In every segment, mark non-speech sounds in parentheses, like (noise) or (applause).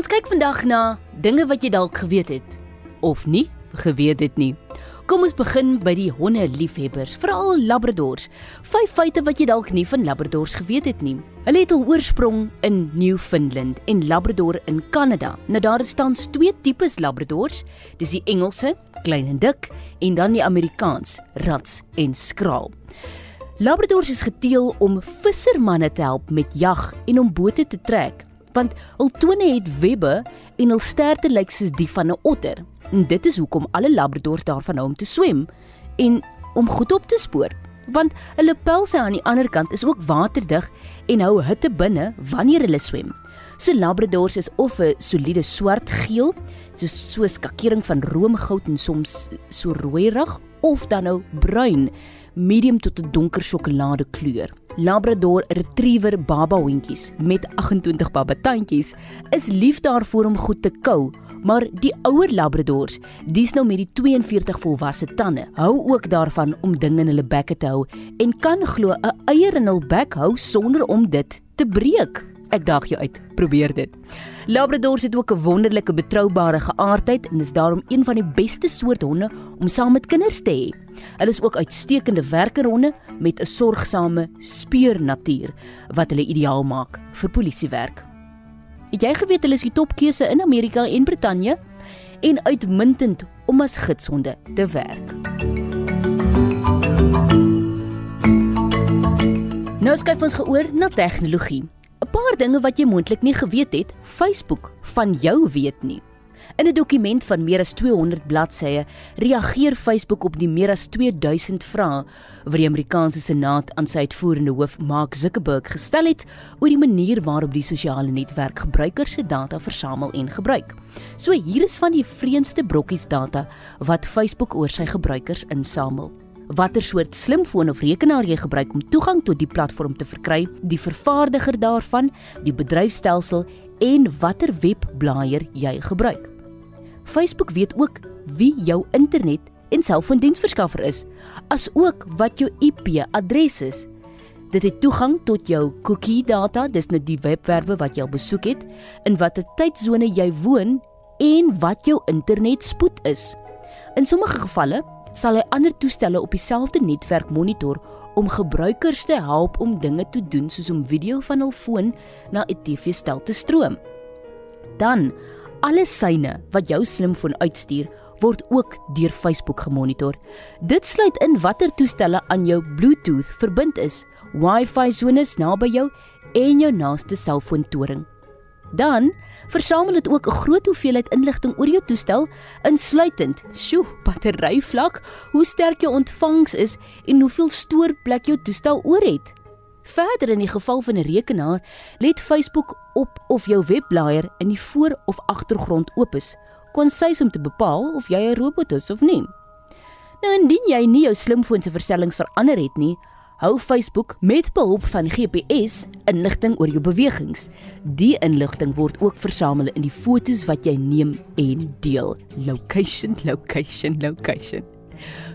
Ons kyk vandag na dinge wat jy dalk geweet het of nie geweet het nie. Kom ons begin by die honde liefhebbers, veral labradors. Vyf feite wat jy dalk nie van labradors geweet het nie. Hulle het hul oorsprong in Newfoundland en Labrador in Kanada. Nou daar is tans twee tipes labradors. Dis die Engelse, klein en dik, en dan die Amerikaans, rats en skraal. Labradors is geteel om vissermanne te help met jag en om bote te trek want hul tone het webbe en hul sterte lyk soos die van 'n otter. En dit is hoekom alle labradors daarvan hou om te swem en om goed op te spoor, want hulle pelse aan die ander kant is ook waterdig en hou hitte binne wanneer hulle swem. So labradors is of 'n soliede swart-geel, so so skakering van roomgoud en soms so rooierig of dan nou bruin, medium tot 'n donker sjokolade kleur. Labrador Retriever baba hondjies met 28 babatandjies is lief daarvoor om goed te kou, maar die ouer Labradors, dis nou met die 42 volwasse tande, hou ook daarvan om dinge in hulle bekke te hou en kan glo 'n eier in hul bek hou sonder om dit te breek. Ek daag jou uit, probeer dit. Labradors het ook 'n wonderlike betroubare geaardheid en is daarom een van die beste soort honde om saam met kinders te hê. Hulle is ook uitstekende werkerhonde met 'n sorgsame speurnatuur wat hulle ideaal maak vir polisiewerk. Het jy geweet hulle is die topkeuse in Amerika en Brittanje en uitmuntend om as gidshonde te werk? Nou skryf ons geoor na tegnologie. 'n Paar dinge wat jy moontlik nie geweet het, Facebook van jou weet nie. In 'n dokument van meer as 200 bladsye reageer Facebook op die meer as 2000 vrae wat die Amerikaanse Senaat aan sy uitvoerende hoof Mark Zuckerberg gestel het oor die manier waarop die sosiale netwerk gebruikers se data versamel en gebruik. So hier is van die vreemdste brokkies data wat Facebook oor sy gebruikers insamel watter soort slimfoon of rekenaar jy gebruik om toegang tot die platform te verkry, die vervaardiger daarvan, die bedryfstelsel en watter webblaaier jy gebruik. Facebook weet ook wie jou internet en selfoondiensverskaffer is, asook wat jou IP-adres is. Dit het toegang tot jou cookie data, dis net nou die webwerwe wat jy besoek het, in watter tydsone jy woon en wat jou internetspoed is. In sommige gevalle sal hy ander toestelle op dieselfde netwerk monitor om gebruikers te help om dinge te doen soos om video van hul foon na 'n TV-stel te stroom. Dan Alle syne wat jou slimfoon uitstuur, word ook deur Facebook gemonitor. Dit sluit in watter toestelle aan jou Bluetooth verbind is, Wi-Fi sones naby jou en jou naaste selfoontoring. Dan versamel dit ook 'n groot hoeveelheid inligting oor jou toestel, insluitend, sjoe, batteryvlak, hoe sterk jou ontvangs is en hoeveel stoorplek jou toestel oor het. Verder in die geval van 'n rekenaar, let Facebook op of jou webblaaier in die voor- of agtergrond oop is, konsys om te bepaal of jy 'n robot is of nie. Nou indien jy nie jou slimfoon se verstellings verander het nie, hou Facebook met behulp van GPS inligting oor jou bewegings. Die inligting word ook versamel in die fotos wat jy neem en deel. Location, location, location.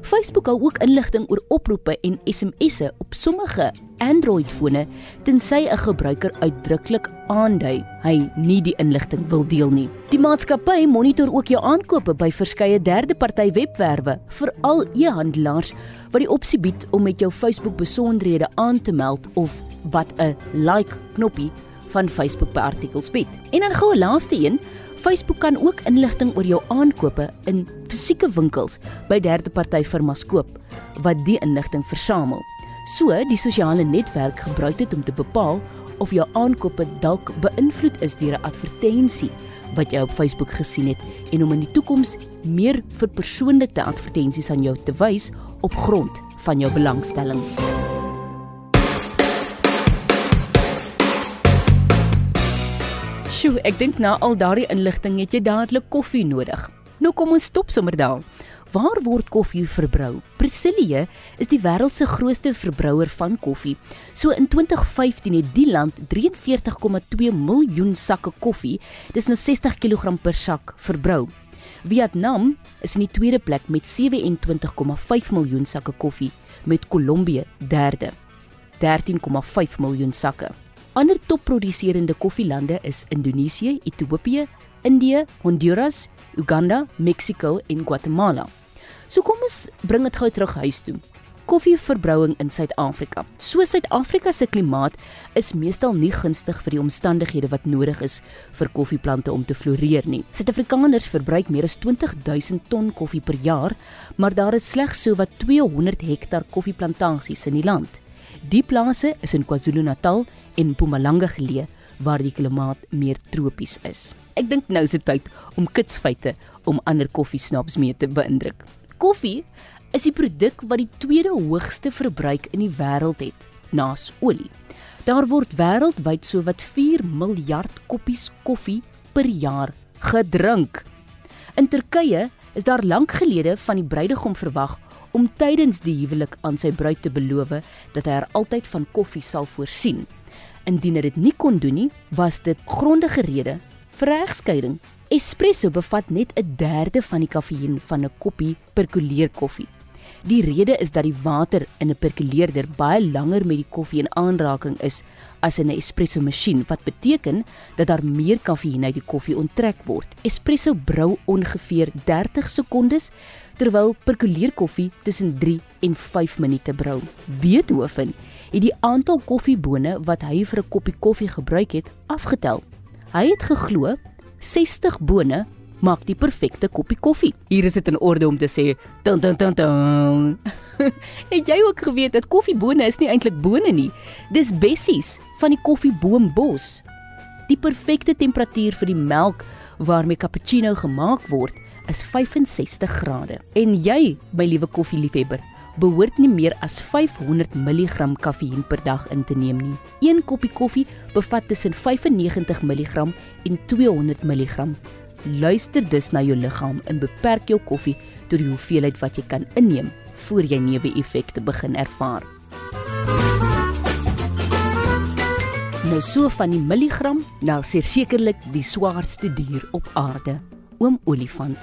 Facebook hou ook inligting oor oproepe en SMS'e op sommige Android-fone tensy 'n gebruiker uitdruklik aandui hy nie die inligting wil deel nie. Die maatskappy monitor ook jou aankope by verskeie derde-party webwerwe, veral e-handelaars wat die opsie bied om met jou Facebook besonderhede aan te meld of wat 'n like knoppie van Facebook by artikels bied. En dan gou 'n laaste een, Facebook kan ook inligting oor jou aankope in fisieke winkels by derde-party firmas koop wat die inligting versamel. So, die sosiale netwerk gebruik dit om te bepaal of jou aankope dalk beïnvloed is deur 'n advertensie wat jy op Facebook gesien het en om in die toekoms meer vir persoonlike advertensies aan jou te wys op grond van jou belangstelling. Sjoe, ek dink na al daardie inligting het jy dadelik koffie nodig. Nou kom ons stop sommer daar. Waar word koffie verbrou? Brasilië is die wêreld se grootste verbrouer van koffie. So in 2015 het die land 43,2 miljoen sakke koffie, dis nou 60 kg per sak, verbrou. Vietnam is in die tweede plek met 27,5 miljoen sakke koffie, met Kolombie derde. 13,5 miljoen sakke. Ander topproduserende koffielande is Indonesië, Ethiopië, Indië, Honduras, Uganda, Mexiko en Guatemala. So kom ons bring dit gou terug huis toe koffieverbrouing in Suid-Afrika. So Suid-Afrika se klimaat is meestal nie gunstig vir die omstandighede wat nodig is vir koffieplante om te floreer nie. Suid-Afrikaners verbruik meer as 20000 ton koffie per jaar, maar daar is slegs so wat 200 hektar koffieplantasies in die land. Die plase is in KwaZulu-Natal en Mpumalanga geleë waar die klimaat meer tropies is. Ek dink nou is dit tyd om kitsfeite om ander koffiesnaps mee te beïndruk. Koffie is die produk wat die tweede hoogste verbruik in die wêreld het, naas olie. Daar word wêreldwyd sowat 4 miljard koppies koffie per jaar gedrink. In Turkye is daar lank gelede van die bruidegom verwag om tydens die huwelik aan sy bruid te beloof dat hy haar altyd van koffie sal voorsien. Indien hy dit nie kon doen nie, was dit grondige rede vir regskeiding. Espresso bevat net 'n derde van die kafeïen van 'n koppie perkuleer koffie. Die rede is dat die water in 'n perkuleerder baie langer met die koffie in aanraking is as in 'n espresso masjien wat beteken dat daar meer kafeïen uit die koffie onttrek word. Espresso brou ongeveer 30 sekondes terwyl perkuleerkoffie tussen 3 en 5 minute brou. Beethoven het die aantal koffiebone wat hy vir 'n koppie koffie gebruik het afgetel. Hy het geglo 60 bone maak die perfekte koppie koffie. Hier is dit in orde om te sê tan tan tan tan. (laughs) Het jy ook geweet dat koffiebone is nie eintlik bone nie. Dis bessies van die koffieboombos. Die perfekte temperatuur vir die melk waarmee cappuccino gemaak word is 65 grade. En jy, my liewe koffieliefhebber, behoort nie meer as 500 mg kafeïen per dag in te neem nie. Een koppie koffie bevat tussen 95 mg en 200 mg Luister dus na jou liggaam en beperk jou koffie tot die hoeveelheid wat jy kan inneem voor jy neeweffekte begin ervaar. Nou so van die milligram na sekerlik die swaarste dier op aarde, oom olifant.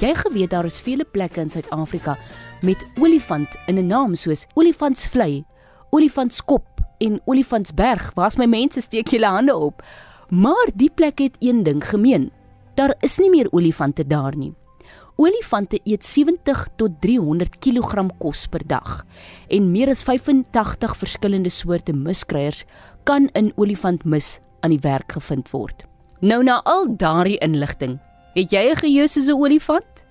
Jy geweet daar is vele plekke in Suid-Afrika met olifant in 'n naam soos olifantsvlei, olifantskop en olifantsberg. Waar's my mense steek julle hande op? Maar die plek het een ding gemeen. Daar is nie meer olifante daar nie. Olifante eet 70 tot 300 kg kos per dag en meer as 85 verskillende soorte muskruiers kan in olifantmis aan die werk gevind word. Nou na al daardie inligting, het jy 'n geheue soos 'n olifant?